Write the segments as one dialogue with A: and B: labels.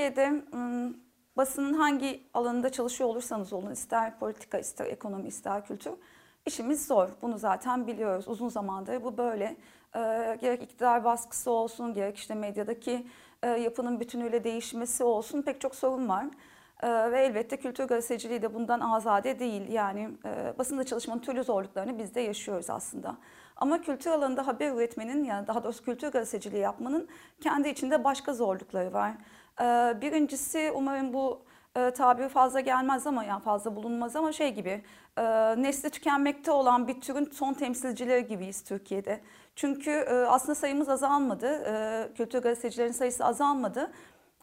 A: Türkiye'de basının hangi alanında çalışıyor olursanız olun, ister politika, ister ekonomi, ister kültür, işimiz zor. Bunu zaten biliyoruz. Uzun zamandır bu böyle. Ee, gerek iktidar baskısı olsun, gerek işte medyadaki e, yapının bütünüyle değişmesi olsun pek çok sorun var. Ee, ve elbette kültür gazeteciliği de bundan azade değil. Yani e, basında çalışmanın türlü zorluklarını biz de yaşıyoruz aslında. Ama kültür alanında haber üretmenin yani daha doğrusu kültür gazeteciliği yapmanın kendi içinde başka zorlukları var. Ee, birincisi umarım bu e, fazla gelmez ama yani fazla bulunmaz ama şey gibi e, nesli tükenmekte olan bir türün son temsilcileri gibiyiz Türkiye'de. Çünkü e, aslında sayımız azalmadı, e, kültür gazetecilerin sayısı azalmadı.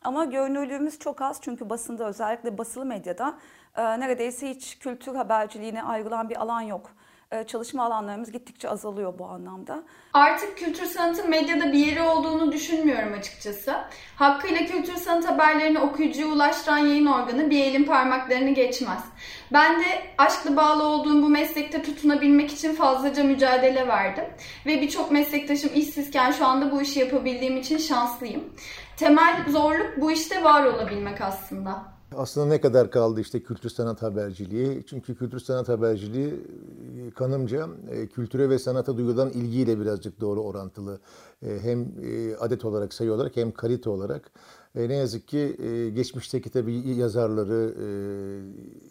A: Ama görünürlüğümüz çok az çünkü basında özellikle basılı medyada e, neredeyse hiç kültür haberciliğine ayrılan bir alan yok. E, çalışma alanlarımız gittikçe azalıyor bu anlamda.
B: Artık kültür sanatın medyada bir yeri olduğunu düşünmüyorum açıkçası. Hakkıyla kültür sanat haberlerini okuyucuya ulaştıran yayın organı bir elin parmaklarını geçmez. Ben de aşkla bağlı olduğum bu meslekte tutunabilmek için fazlaca mücadele verdim. Ve birçok meslektaşım işsizken şu anda bu işi yapabildiğim için şanslıyım. Temel zorluk bu işte var olabilmek aslında.
C: Aslında ne kadar kaldı işte kültür sanat haberciliği? Çünkü kültür sanat haberciliği e, kanımca e, kültüre ve sanata duyulan ilgiyle birazcık doğru orantılı. E, hem adet olarak, sayı olarak hem kalite olarak. Ne yazık ki geçmişteki tabii yazarları,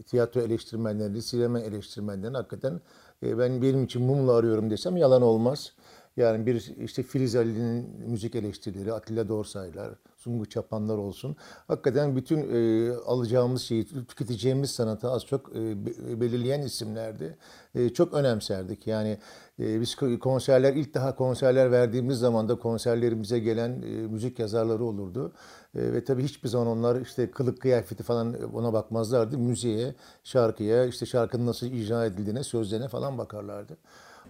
C: tiyatro eleştirmenlerini, sinema eleştirmenlerini hakikaten ben benim için mumla arıyorum desem yalan olmaz. Yani bir işte Filiz Ali'nin müzik eleştirileri, Atilla Dorsaylar, Sungu Çapanlar olsun. Hakikaten bütün e, alacağımız şeyi, tüketeceğimiz sanatı az çok e, belirleyen isimlerdi. E, çok önemserdik. Yani e, biz konserler, ilk daha konserler verdiğimiz zaman da konserlerimize gelen e, müzik yazarları olurdu. E, ve tabii hiçbir zaman onlar işte kılık kıyafeti falan ona bakmazlardı. Müziğe, şarkıya, işte şarkının nasıl icra edildiğine, sözlerine falan bakarlardı.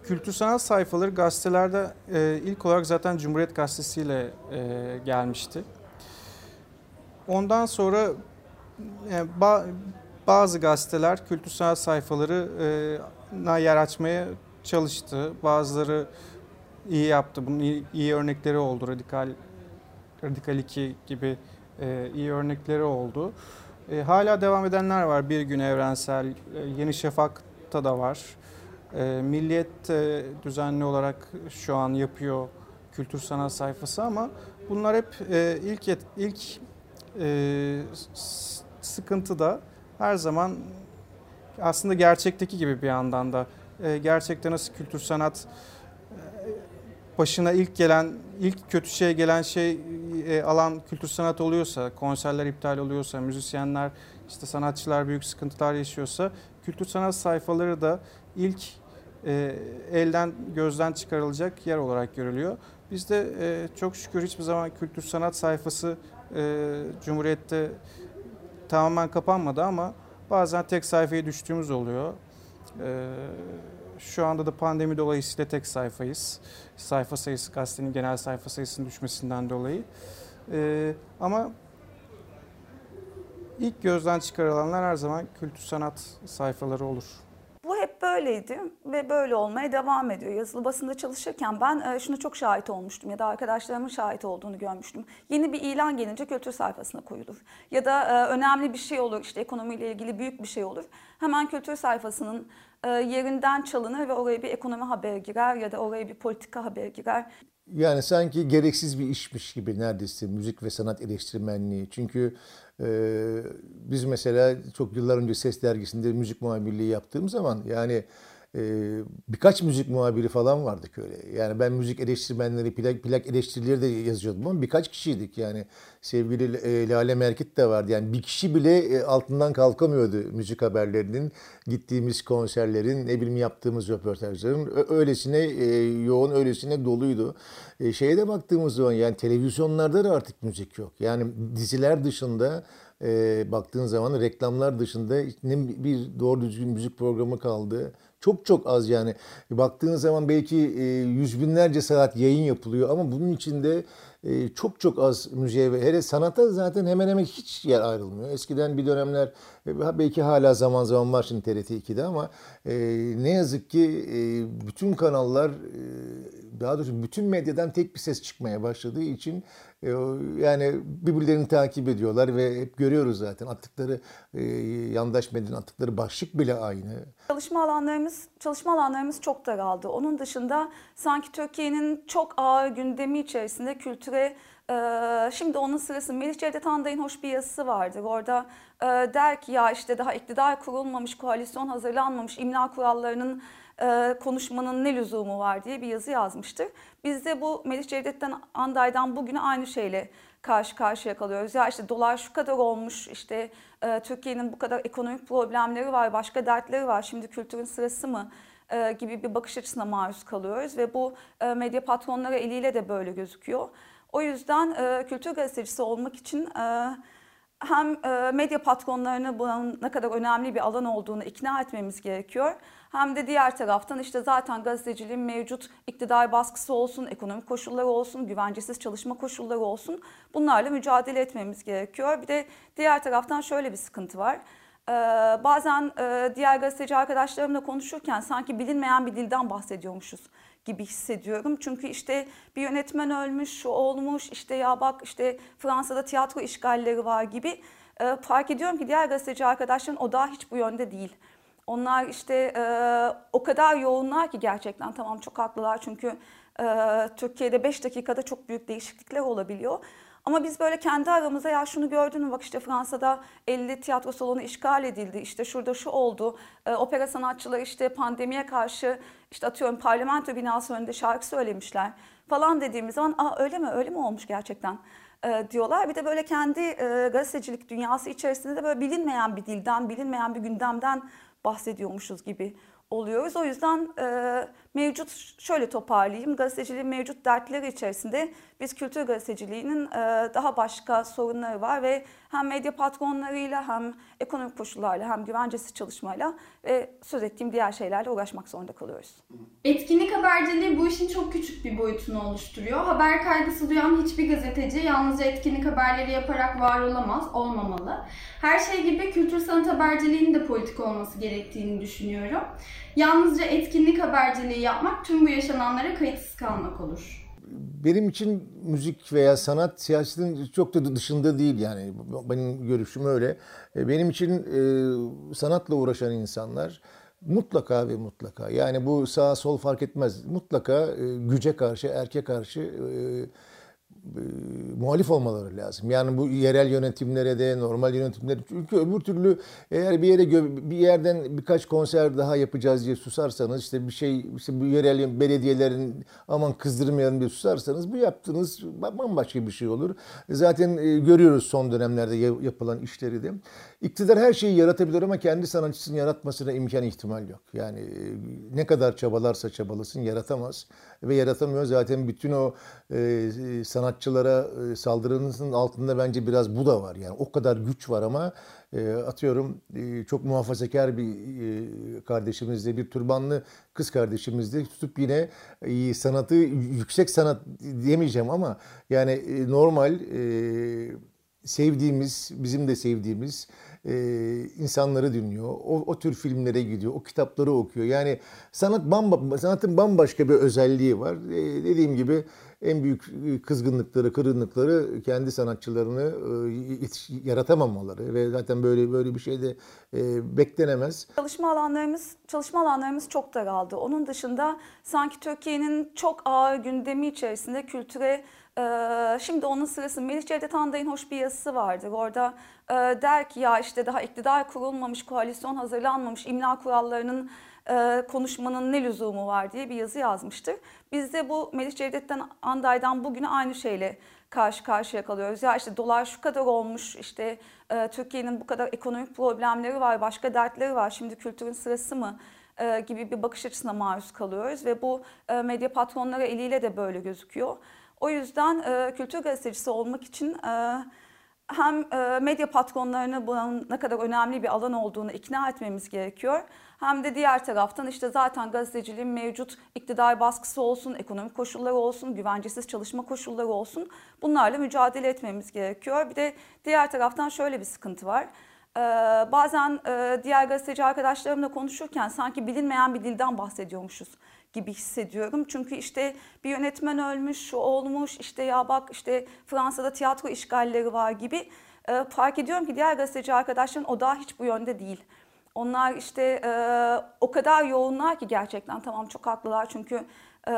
D: Kültür sanat sayfaları gazetelerde e, ilk olarak zaten Cumhuriyet Gazetesi ile e, gelmişti. Ondan sonra yani e, ba, bazı gazeteler kültür sanat sayfalarına yer açmaya çalıştı. Bazıları iyi yaptı. Bunun iyi, iyi örnekleri oldu. Radikal Radikal 2 gibi e, iyi örnekleri oldu. E, hala devam edenler var. Bir gün evrensel, e, Yeni Şafak'ta da var. E, Milliyet e, düzenli olarak şu an yapıyor kültür sanat sayfası ama bunlar hep e, ilk ilk e, sıkıntı da her zaman aslında gerçekteki gibi bir yandan da e, gerçekte nasıl kültür sanat e, başına ilk gelen ilk kötü şey gelen şey e, alan kültür sanat oluyorsa, konserler iptal oluyorsa, müzisyenler işte sanatçılar büyük sıkıntılar yaşıyorsa kültür sanat sayfaları da ilk e, elden gözden çıkarılacak yer olarak görülüyor. Bizde e, çok şükür hiçbir zaman kültür sanat sayfası e, Cumhuriyet'te tamamen kapanmadı ama bazen tek sayfaya düştüğümüz oluyor. E, şu anda da pandemi dolayısıyla tek sayfayız. Sayfa sayısı, gazetenin genel sayfa sayısının düşmesinden dolayı. E, ama ilk gözden çıkarılanlar her zaman kültür sanat sayfaları olur
A: böyleydi ve böyle olmaya devam ediyor. Yazılı basında çalışırken ben e, şuna çok şahit olmuştum ya da arkadaşlarımın şahit olduğunu görmüştüm. Yeni bir ilan gelince kültür sayfasına koyulur. Ya da e, önemli bir şey olur işte ekonomiyle ilgili büyük bir şey olur. Hemen kültür sayfasının e, yerinden çalınır ve oraya bir ekonomi haberi girer ya da oraya bir politika haberi girer.
C: Yani sanki gereksiz bir işmiş gibi neredeyse müzik ve sanat eleştirmenliği. Çünkü ee, biz mesela çok yıllar önce Ses Dergisi'nde müzik muhabirliği yaptığım zaman yani e, birkaç müzik muhabiri falan vardık öyle. Yani ben müzik eleştirmenleri, plak, plak eleştirileri de yazıyordum ama birkaç kişiydik yani. Sevgili e, Lale Merkit de vardı. Yani bir kişi bile e, altından kalkamıyordu müzik haberlerinin, gittiğimiz konserlerin, ne bileyim yaptığımız röportajların. Öylesine yoğun, öylesine doluydu. Şeye de baktığımız zaman yani televizyonlarda da artık müzik yok. Yani diziler dışında e, baktığın zaman reklamlar dışında ne bir doğru düzgün müzik programı kaldı. Çok çok az yani. Baktığınız zaman belki e, yüz binlerce saat yayın yapılıyor ama bunun içinde e, çok çok az müziğe ve hele sanata zaten hemen hemen hiç yer ayrılmıyor. Eskiden bir dönemler e, belki hala zaman zaman var şimdi TRT 2'de ama ne yazık ki bütün kanallar daha doğrusu bütün medyadan tek bir ses çıkmaya başladığı için yani birbirlerini takip ediyorlar ve hep görüyoruz zaten attıkları e, yandaş medyanın attıkları başlık bile aynı.
A: Çalışma alanlarımız çalışma alanlarımız çok daraldı. Onun dışında sanki Türkiye'nin çok ağır gündemi içerisinde kültüre e, şimdi onun sırası Melih Cevdet Anday'ın hoş bir yazısı vardır. Orada e, der ki ya işte daha iktidar kurulmamış, koalisyon hazırlanmamış, imla kurallarının e, konuşmanın ne lüzumu var diye bir yazı yazmıştır. Biz de bu Melih Cevdet'ten Anday'dan bugüne aynı şeyle karşı karşıya kalıyoruz. Ya işte dolar şu kadar olmuş, işte e, Türkiye'nin bu kadar ekonomik problemleri var, başka dertleri var. Şimdi kültürün sırası mı? E, gibi bir bakış açısına maruz kalıyoruz ve bu e, medya patronları eliyle de böyle gözüküyor. O yüzden kültür gazetecisi olmak için e, hem e, medya patronlarını bunun ne kadar önemli bir alan olduğunu ikna etmemiz gerekiyor. Hem de diğer taraftan işte zaten gazeteciliğin mevcut iktidar baskısı olsun, ekonomik koşulları olsun, güvencesiz çalışma koşulları olsun bunlarla mücadele etmemiz gerekiyor. Bir de diğer taraftan şöyle bir sıkıntı var. Ee, bazen e, diğer gazeteci arkadaşlarımla konuşurken sanki bilinmeyen bir dilden bahsediyormuşuz gibi hissediyorum. Çünkü işte bir yönetmen ölmüş, şu olmuş, işte ya bak işte Fransa'da tiyatro işgalleri var gibi e, fark ediyorum ki diğer gazeteci arkadaşların o daha hiç bu yönde değil. Onlar işte e, o kadar yoğunlar ki gerçekten tamam çok haklılar çünkü e, Türkiye'de 5 dakikada çok büyük değişiklikler olabiliyor. Ama biz böyle kendi aramızda ya şunu gördün mü? Bak işte Fransa'da 50 tiyatro salonu işgal edildi. İşte şurada şu oldu. E, opera sanatçıları işte pandemiye karşı işte atıyorum parlamento binası önünde şarkı söylemişler. falan dediğimiz zaman Aa, öyle mi? Öyle mi olmuş gerçekten? E, diyorlar. Bir de böyle kendi e, gazetecilik dünyası içerisinde de böyle bilinmeyen bir dilden bilinmeyen bir gündemden bahsediyormuşuz gibi oluyoruz. O yüzden e, mevcut şöyle toparlayayım. Gazeteciliğin mevcut dertleri içerisinde biz kültür gazeteciliğinin e, daha başka sorunları var ve hem medya patronlarıyla hem ekonomik koşullarla hem güvencesiz çalışmayla ve söz ettiğim diğer şeylerle uğraşmak zorunda kalıyoruz.
B: Etkinlik haberciliği bu işin çok küçük bir boyutunu oluşturuyor. Haber kaygısı duyan hiçbir gazeteci yalnızca etkinlik haberleri yaparak var olamaz, olmamalı. Her şey gibi kültür sanat haberciliğinin de politik olması gerektiğini düşünüyorum. Yalnızca etkinlik haberciliği yapmak tüm bu yaşananlara kayıtsız kalmak olur.
C: Benim için müzik veya sanat siyasetin çok da dışında değil yani benim görüşüm öyle. E, benim için e, sanatla uğraşan insanlar mutlaka ve mutlaka yani bu sağ sol fark etmez mutlaka e, güce karşı erke karşı e, muhalif olmaları lazım. Yani bu yerel yönetimlere de normal yönetimlere çünkü öbür türlü eğer bir yere bir yerden birkaç konser daha yapacağız diye susarsanız işte bir şey işte bu yerel belediyelerin aman kızdırmayalım diye susarsanız bu yaptığınız bambaşka bir şey olur. Zaten e, görüyoruz son dönemlerde yapılan işleri de. İktidar her şeyi yaratabilir ama kendi sanatçısını yaratmasına imkan ihtimal yok. Yani e, ne kadar çabalarsa çabalasın yaratamaz ve yaratamıyor. Zaten bütün o e, sanatçılara e, saldırının altında bence biraz bu da var. Yani o kadar güç var ama e, atıyorum e, çok muhafazakar bir e, kardeşimizde bir turbanlı kız kardeşimizde tutup yine sanatı yüksek sanat diyemeyeceğim ama yani normal sevdiğimiz bizim de sevdiğimiz e, insanları dinliyor. O, o tür filmlere gidiyor. O kitapları okuyor. Yani sanat bamba, sanatın bambaşka bir özelliği var. Dediğim gibi en büyük kızgınlıkları, kırgınlıkları kendi sanatçılarını e, yaratamamaları ve zaten böyle böyle bir şey de e, beklenemez.
A: Çalışma alanlarımız çalışma alanlarımız çok daraldı. Onun dışında sanki Türkiye'nin çok ağır gündemi içerisinde kültüre şimdi onun sırası Melih Cevdet Anday'ın hoş bir yazısı vardır. Orada e, der ki ya işte daha iktidar kurulmamış, koalisyon hazırlanmamış, imla kurallarının e, konuşmanın ne lüzumu var diye bir yazı yazmıştır. Biz de bu Melih Cevdet'ten Anday'dan bugüne aynı şeyle karşı karşıya kalıyoruz. Ya işte dolar şu kadar olmuş, işte e, Türkiye'nin bu kadar ekonomik problemleri var, başka dertleri var. Şimdi kültürün sırası mı? gibi bir bakış açısına maruz kalıyoruz ve bu medya patronları eliyle de böyle gözüküyor. O yüzden e, kültür gazetecisi olmak için e, hem e, medya patronlarını bunun ne kadar önemli bir alan olduğunu ikna etmemiz gerekiyor. Hem de diğer taraftan işte zaten gazeteciliğin mevcut iktidar baskısı olsun, ekonomik koşulları olsun, güvencesiz çalışma koşulları olsun bunlarla mücadele etmemiz gerekiyor. Bir de diğer taraftan şöyle bir sıkıntı var. Ee, bazen e, diğer gazeteci arkadaşlarımla konuşurken sanki bilinmeyen bir dilden bahsediyormuşuz gibi hissediyorum. Çünkü işte bir yönetmen ölmüş, şu olmuş, işte ya bak işte Fransa'da tiyatro işgalleri var gibi e, fark ediyorum ki diğer gazeteci arkadaşların o daha hiç bu yönde değil. Onlar işte e, o kadar yoğunlar ki gerçekten. Tamam çok haklılar çünkü e,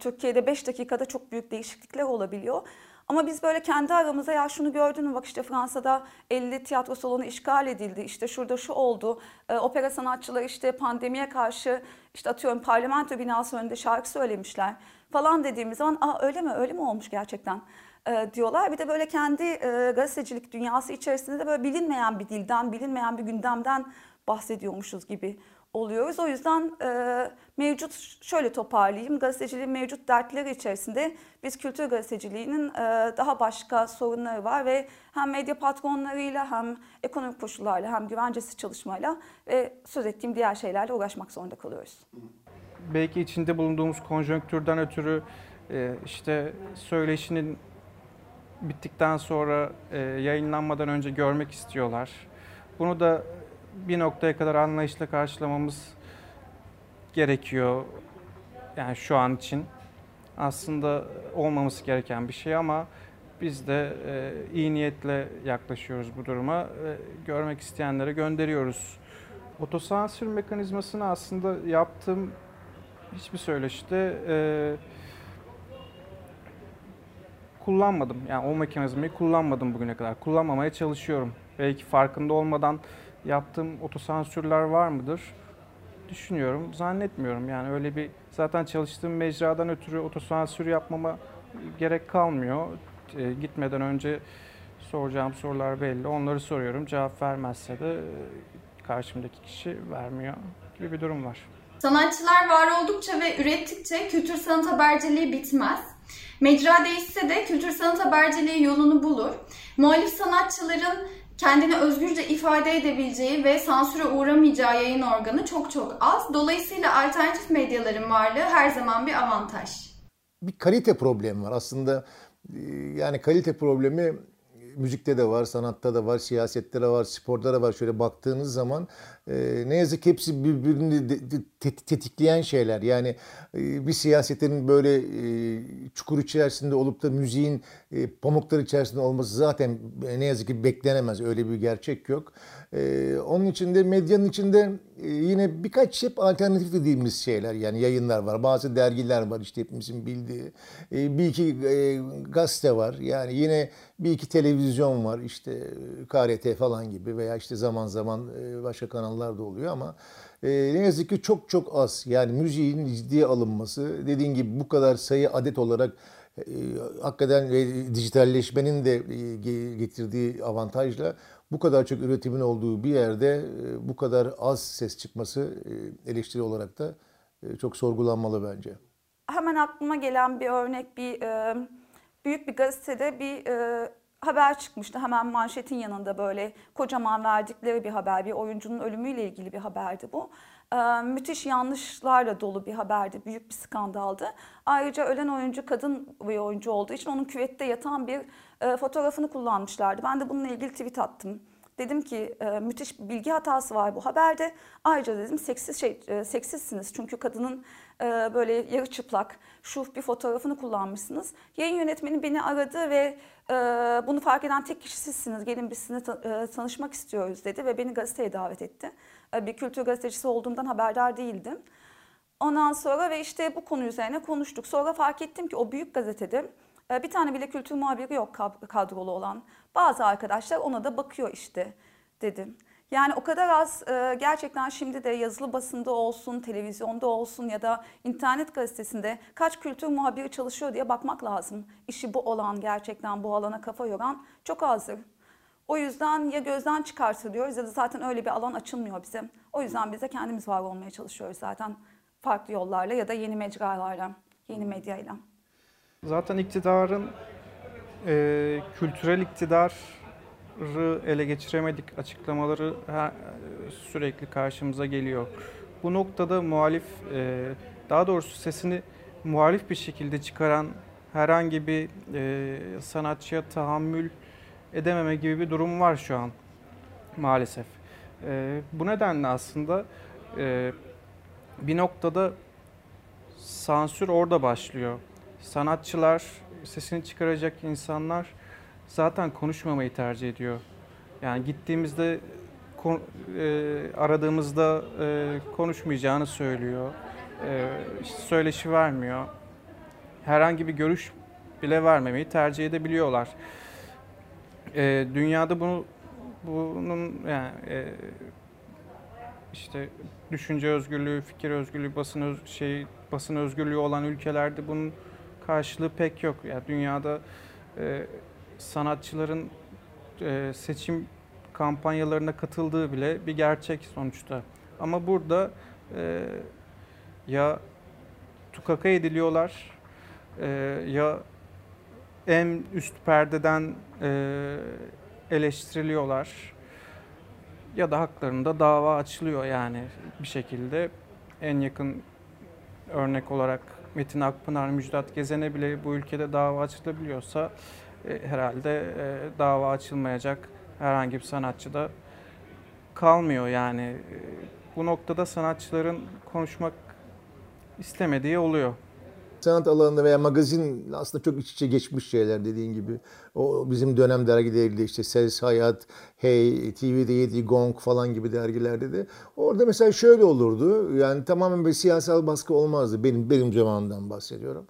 A: Türkiye'de 5 dakikada çok büyük değişiklikler olabiliyor. Ama biz böyle kendi aramızda ya şunu gördün mü? Bak işte Fransa'da 50 tiyatro salonu işgal edildi. İşte şurada şu oldu. E, opera sanatçıları işte pandemiye karşı işte atıyorum parlamento binası önünde şarkı söylemişler falan dediğimiz zaman Aa, öyle mi? Öyle mi olmuş gerçekten? E, diyorlar. Bir de böyle kendi e, gazetecilik dünyası içerisinde de böyle bilinmeyen bir dilden bilinmeyen bir gündemden bahsediyormuşuz gibi oluyoruz. O yüzden e, mevcut şöyle toparlayayım. Gazeteciliğin mevcut dertleri içerisinde biz kültür gazeteciliğinin e, daha başka sorunları var ve hem medya patronlarıyla hem ekonomik koşullarla hem güvencesiz çalışmayla ve söz ettiğim diğer şeylerle uğraşmak zorunda kalıyoruz.
D: Belki içinde bulunduğumuz konjonktürden ötürü e, işte söyleşinin bittikten sonra e, yayınlanmadan önce görmek istiyorlar. Bunu da bir noktaya kadar anlayışla karşılamamız gerekiyor. Yani şu an için aslında olmaması gereken bir şey ama biz de e, iyi niyetle yaklaşıyoruz bu duruma. E, görmek isteyenlere gönderiyoruz. Otosansür mekanizmasını aslında yaptığım hiçbir söyleşide e, kullanmadım. Yani o mekanizmayı kullanmadım bugüne kadar. Kullanmamaya çalışıyorum. Belki farkında olmadan yaptığım otosansürler var mıdır? Düşünüyorum. Zannetmiyorum. Yani öyle bir zaten çalıştığım mecradan ötürü otosansür yapmama gerek kalmıyor. E, gitmeden önce soracağım sorular belli. Onları soruyorum. Cevap vermezse de e, karşımdaki kişi vermiyor gibi bir durum var.
B: Sanatçılar var oldukça ve ürettikçe kültür sanat haberciliği bitmez. Mecra değişse de kültür sanat haberciliği yolunu bulur. Muhalif sanatçıların kendini özgürce ifade edebileceği ve sansüre uğramayacağı yayın organı çok çok az. Dolayısıyla alternatif medyaların varlığı her zaman bir avantaj.
C: Bir kalite problemi var. Aslında e, yani kalite problemi müzikte de var, sanatta da var, siyasette de var, sporda da var. Şöyle baktığınız zaman e, ne yazık ki hepsi birbirini tetikleyen şeyler. Yani e, bir siyasetin böyle e, çukur içerisinde olup da müziğin e, pamuklar içerisinde olması zaten e, ne yazık ki beklenemez. Öyle bir gerçek yok. E, onun içinde medyanın içinde e, yine birkaç hep alternatif dediğimiz şeyler yani yayınlar var. Bazı dergiler var işte hepimizin bildiği. Bir iki gazete var. Yani yine bir iki televizyon var işte KRT falan gibi veya işte zaman zaman başka kanallar da oluyor ama e, ne yazık ki çok çok az. Yani müziğin ciddiye alınması dediğin gibi bu kadar sayı adet olarak e, hakikaten dijitalleşmenin de getirdiği avantajla bu kadar çok üretimin olduğu bir yerde bu kadar az ses çıkması eleştiri olarak da çok sorgulanmalı bence.
A: Hemen aklıma gelen bir örnek bir büyük bir gazetede bir haber çıkmıştı. Hemen manşetin yanında böyle kocaman verdikleri bir haber. Bir oyuncunun ölümüyle ilgili bir haberdi bu. Ee, müthiş yanlışlarla dolu bir haberdi. Büyük bir skandaldı. Ayrıca ölen oyuncu kadın bir oyuncu olduğu için onun küvette yatan bir e, fotoğrafını kullanmışlardı. Ben de bununla ilgili tweet attım. Dedim ki e, müthiş bilgi hatası var bu haberde. Ayrıca dedim seksiz şey e, seksizsiniz çünkü kadının e, böyle yarı çıplak şuf bir fotoğrafını kullanmışsınız. Yayın yönetmeni beni aradı ve e, bunu fark eden tek kişi sizsiniz. Gelin biz sizinle e, tanışmak istiyoruz dedi ve beni gazeteye davet etti. E, bir kültür gazetecisi olduğumdan haberdar değildim. Ondan sonra ve işte bu konu üzerine konuştuk. Sonra fark ettim ki o büyük gazetede e, bir tane bile kültür muhabiri yok kadrolu olan. Bazı arkadaşlar ona da bakıyor işte dedim. Yani o kadar az e, gerçekten şimdi de yazılı basında olsun, televizyonda olsun ya da internet gazetesinde kaç kültür muhabiri çalışıyor diye bakmak lazım. İşi bu olan gerçekten bu alana kafa yoran çok azdır. O yüzden ya gözden çıkartılıyoruz ya da zaten öyle bir alan açılmıyor bize. O yüzden biz de kendimiz var olmaya çalışıyoruz zaten farklı yollarla ya da yeni mecralarla, yeni medyayla.
D: Zaten iktidarın e, kültürel iktidar ele geçiremedik açıklamaları her- sürekli karşımıza geliyor. Bu noktada muhalif, e, daha doğrusu sesini muhalif bir şekilde çıkaran herhangi bir e, sanatçıya tahammül edememe gibi bir durum var şu an maalesef. E, bu nedenle aslında e, bir noktada sansür orada başlıyor. Sanatçılar, sesini çıkaracak insanlar zaten konuşmamayı tercih ediyor. Yani gittiğimizde e, aradığımızda e, konuşmayacağını söylüyor. E, söyleşi vermiyor. Herhangi bir görüş bile vermemeyi tercih edebiliyorlar. E, dünyada bunu bunun yani e, işte düşünce özgürlüğü, fikir özgürlüğü, basın öz, şey basın özgürlüğü olan ülkelerde bunun karşılığı pek yok. Yani dünyada e, sanatçıların e, seçim kampanyalarına katıldığı bile bir gerçek sonuçta. Ama burada e, ya tukaka ediliyorlar e, ya en üst perdeden e, eleştiriliyorlar ya da haklarında dava açılıyor yani bir şekilde en yakın örnek olarak Metin Akpınar, Müjdat Gezen'e bile bu ülkede dava açılabiliyorsa e, herhalde e, dava açılmayacak herhangi bir sanatçı da kalmıyor yani. E, bu noktada sanatçıların konuşmak istemediği oluyor.
C: Sanat alanında veya magazin aslında çok iç içe geçmiş şeyler dediğin gibi. O bizim dönem dergilerinde işte Ses Hayat, Hey, TV7, Gong falan gibi dergilerde de. Orada mesela şöyle olurdu. Yani tamamen bir siyasal baskı olmazdı. Benim benim zamanımdan bahsediyorum.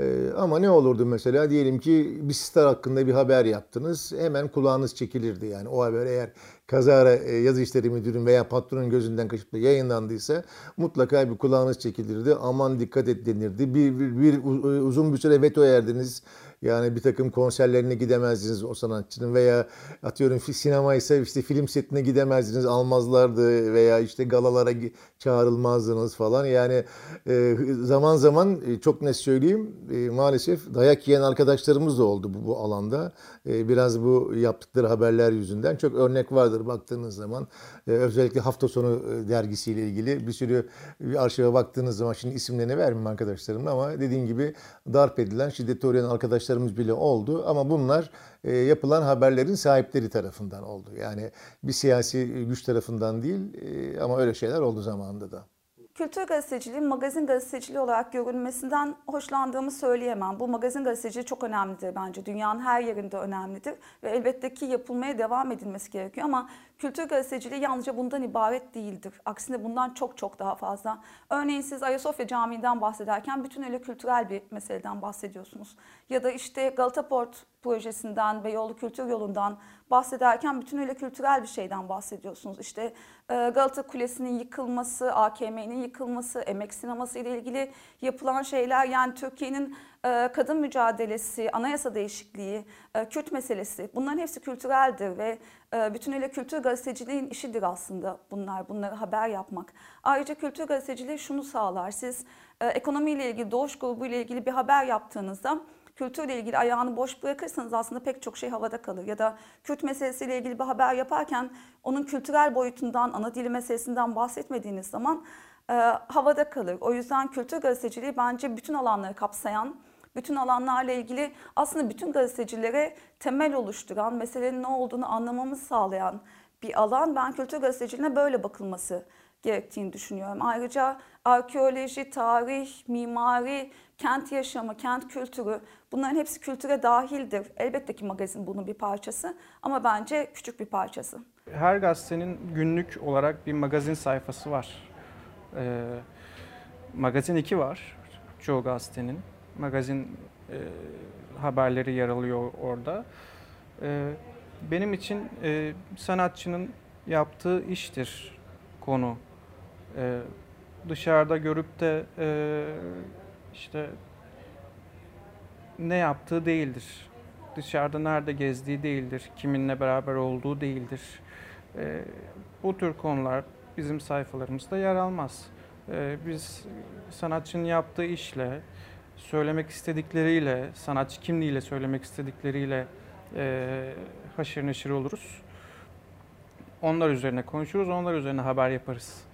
C: Ee, ama ne olurdu mesela diyelim ki bir star hakkında bir haber yaptınız. Hemen kulağınız çekilirdi yani o haber eğer kazara e, yazı işleri müdürün veya patronun gözünden kaçıp da yayınlandıysa mutlaka bir kulağınız çekilirdi. Aman dikkat et denirdi. Bir, bir, bir u- uzun bir süre veto yerdiniz. Yani bir takım konserlerine gidemezdiniz o sanatçının veya atıyorum sinema ise işte film setine gidemezdiniz almazlardı veya işte galalara çağrılmazdınız falan. Yani e, zaman zaman e, çok net söyleyeyim e, maalesef dayak yiyen arkadaşlarımız da oldu bu, bu alanda. E, biraz bu yaptıkları haberler yüzünden çok örnek vardır baktığınız zaman. E, özellikle hafta sonu e, dergisiyle ilgili bir sürü arşive baktığınız zaman şimdi isimlerini vermeyeyim arkadaşlarım ama dediğim gibi darp edilen, şiddete uğrayan arkadaşlarımız bile oldu. Ama bunlar e, yapılan haberlerin sahipleri tarafından oldu. Yani bir siyasi güç tarafından değil e, ama öyle şeyler oldu zamanında da.
A: Kültür gazeteciliği magazin gazeteciliği olarak görülmesinden hoşlandığımı söyleyemem. Bu magazin gazeteciliği çok önemlidir bence. Dünyanın her yerinde önemlidir ve elbette ki yapılmaya devam edilmesi gerekiyor ama kültür gazeteciliği yalnızca bundan ibaret değildir. Aksine bundan çok çok daha fazla. Örneğin siz Ayasofya Camii'den bahsederken bütünüyle kültürel bir meseleden bahsediyorsunuz. Ya da işte Galata Port projesinden ve Yolu Kültür Yolu'ndan bahsederken bütünüyle kültürel bir şeyden bahsediyorsunuz. İşte e, Galata Kulesi'nin yıkılması, AKM'nin yıkılması, emek sineması ile ilgili yapılan şeyler yani Türkiye'nin e, kadın mücadelesi, anayasa değişikliği, e, Kürt meselesi bunların hepsi kültüreldir ve bütünüyle kültür gazeteciliğin işidir aslında bunlar, bunları haber yapmak. Ayrıca kültür gazeteciliği şunu sağlar, siz ekonomiyle ilgili, doğuş grubu ile ilgili bir haber yaptığınızda kültürle ilgili ayağını boş bırakırsanız aslında pek çok şey havada kalır. Ya da Kürt meselesiyle ilgili bir haber yaparken onun kültürel boyutundan, ana dili meselesinden bahsetmediğiniz zaman e, havada kalır. O yüzden kültür gazeteciliği bence bütün alanları kapsayan, bütün alanlarla ilgili aslında bütün gazetecilere temel oluşturan, meselenin ne olduğunu anlamamızı sağlayan bir alan. Ben kültür gazeteciliğine böyle bakılması gerektiğini düşünüyorum. Ayrıca arkeoloji, tarih, mimari, kent yaşamı, kent kültürü bunların hepsi kültüre dahildir. Elbette ki magazin bunun bir parçası ama bence küçük bir parçası.
D: Her gazetenin günlük olarak bir magazin sayfası var. Ee, magazin 2 var çoğu gazetenin. Magazin e, haberleri yer alıyor orada. Ee, benim için e, sanatçının yaptığı iştir konu. Ee, dışarıda görüp de e, işte ne yaptığı değildir. Dışarıda nerede gezdiği değildir. Kiminle beraber olduğu değildir. Ee, bu tür konular bizim sayfalarımızda yer almaz. Ee, biz sanatçının yaptığı işle, söylemek istedikleriyle, sanatçı kimliğiyle söylemek istedikleriyle e, haşır neşir oluruz. onlar üzerine konuşuruz, onlar üzerine haber yaparız.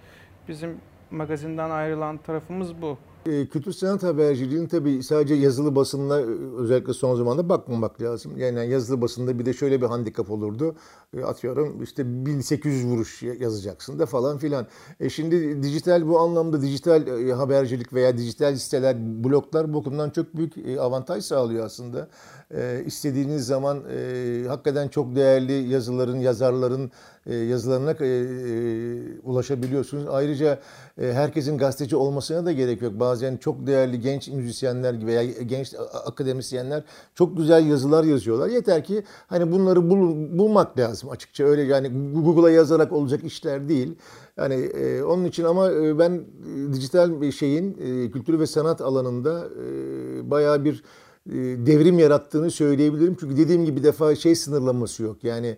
D: Bizim magazinden ayrılan tarafımız bu.
C: E, Kültür sanat haberciliğinin tabii sadece yazılı basınla e, özellikle son zamanda bakmamak lazım. Yani yazılı basında bir de şöyle bir handikap olurdu. E, Atıyorum işte 1800 vuruş ya- yazacaksın da falan filan. E şimdi dijital bu anlamda dijital e, habercilik veya dijital siteler, bloglar bu bakımdan çok büyük avantaj sağlıyor aslında. E, istediğiniz zaman e, hakikaten çok değerli yazıların, yazarların yazılarına e, e, ulaşabiliyorsunuz. Ayrıca e, herkesin gazeteci olmasına da gerek yok. Bazen çok değerli genç müzisyenler gibi veya genç akademisyenler çok güzel yazılar yazıyorlar. Yeter ki hani bunları bul- bulmak lazım açıkça. Öyle yani Google'a yazarak olacak işler değil. Yani e, onun için ama e, ben e, dijital bir şeyin e, kültür ve sanat alanında e, bayağı bir e, devrim yarattığını söyleyebilirim. Çünkü dediğim gibi bir defa şey sınırlaması yok. Yani e,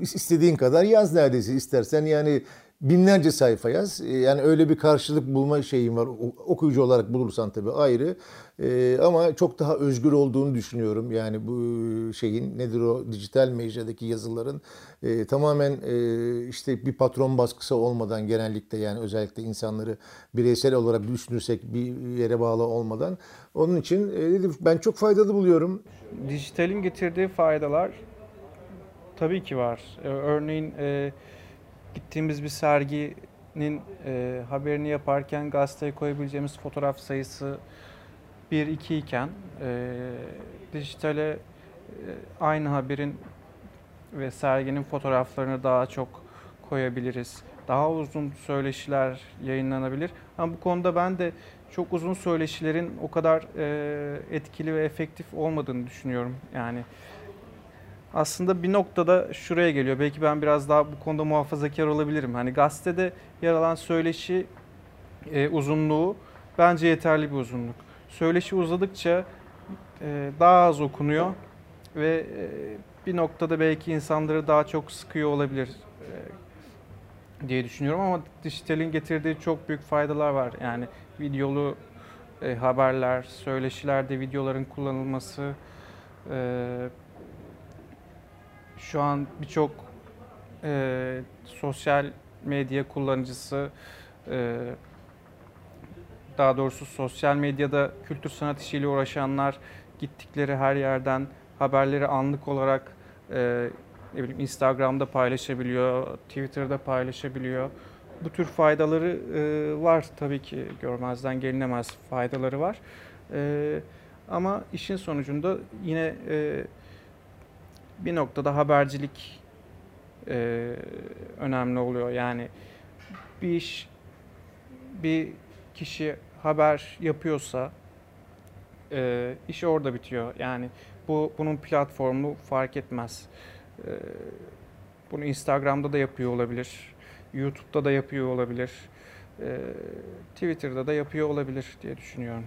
C: istediğin kadar yaz neredeyse istersen yani binlerce sayfa yaz. E, Yani öyle bir karşılık bulma şeyim var. Okuyucu olarak bulursan tabii ayrı. E, ama çok daha özgür olduğunu düşünüyorum. Yani bu şeyin nedir o dijital mecradaki yazıların e, tamamen e, işte bir patron baskısı olmadan genellikle yani özellikle insanları bireysel olarak düşünürsek bir yere bağlı olmadan. Onun için e, dedim, ben çok faydalı buluyorum.
D: Dijitalin getirdiği faydalar tabii ki var. Ee, Örneğin e, gittiğimiz bir serginin e, haberini yaparken gazeteye koyabileceğimiz fotoğraf sayısı 1-2 iken e, dijitale e, aynı haberin ve serginin fotoğraflarını daha çok koyabiliriz. Daha uzun söyleşiler yayınlanabilir. Ama bu konuda ben de çok uzun söyleşilerin o kadar e, etkili ve efektif olmadığını düşünüyorum. Yani aslında bir noktada şuraya geliyor. Belki ben biraz daha bu konuda muhafazakar olabilirim. Hani gazetede yer alan söyleşi e, uzunluğu bence yeterli bir uzunluk. Söyleşi uzadıkça e, daha az okunuyor ve e, bir noktada belki insanları daha çok sıkıyor olabilir e, diye düşünüyorum ama dijitalin getirdiği çok büyük faydalar var. Yani videolu e, haberler, söyleşilerde videoların kullanılması, e, şu an birçok e, sosyal medya kullanıcısı, e, daha doğrusu sosyal medyada kültür sanat işiyle uğraşanlar gittikleri her yerden haberleri anlık olarak e, ne bileyim Instagram'da paylaşabiliyor, Twitter'da paylaşabiliyor. Bu tür faydaları e, var tabii ki görmezden gelinemez faydaları var. E, ama işin sonucunda yine e, bir noktada habercilik e, önemli oluyor. Yani bir iş, bir kişi haber yapıyorsa e, iş orada bitiyor. Yani bu bunun platformu fark etmez. E, bunu Instagram'da da yapıyor olabilir, YouTube'da da yapıyor olabilir, e, Twitter'da da yapıyor olabilir diye düşünüyorum.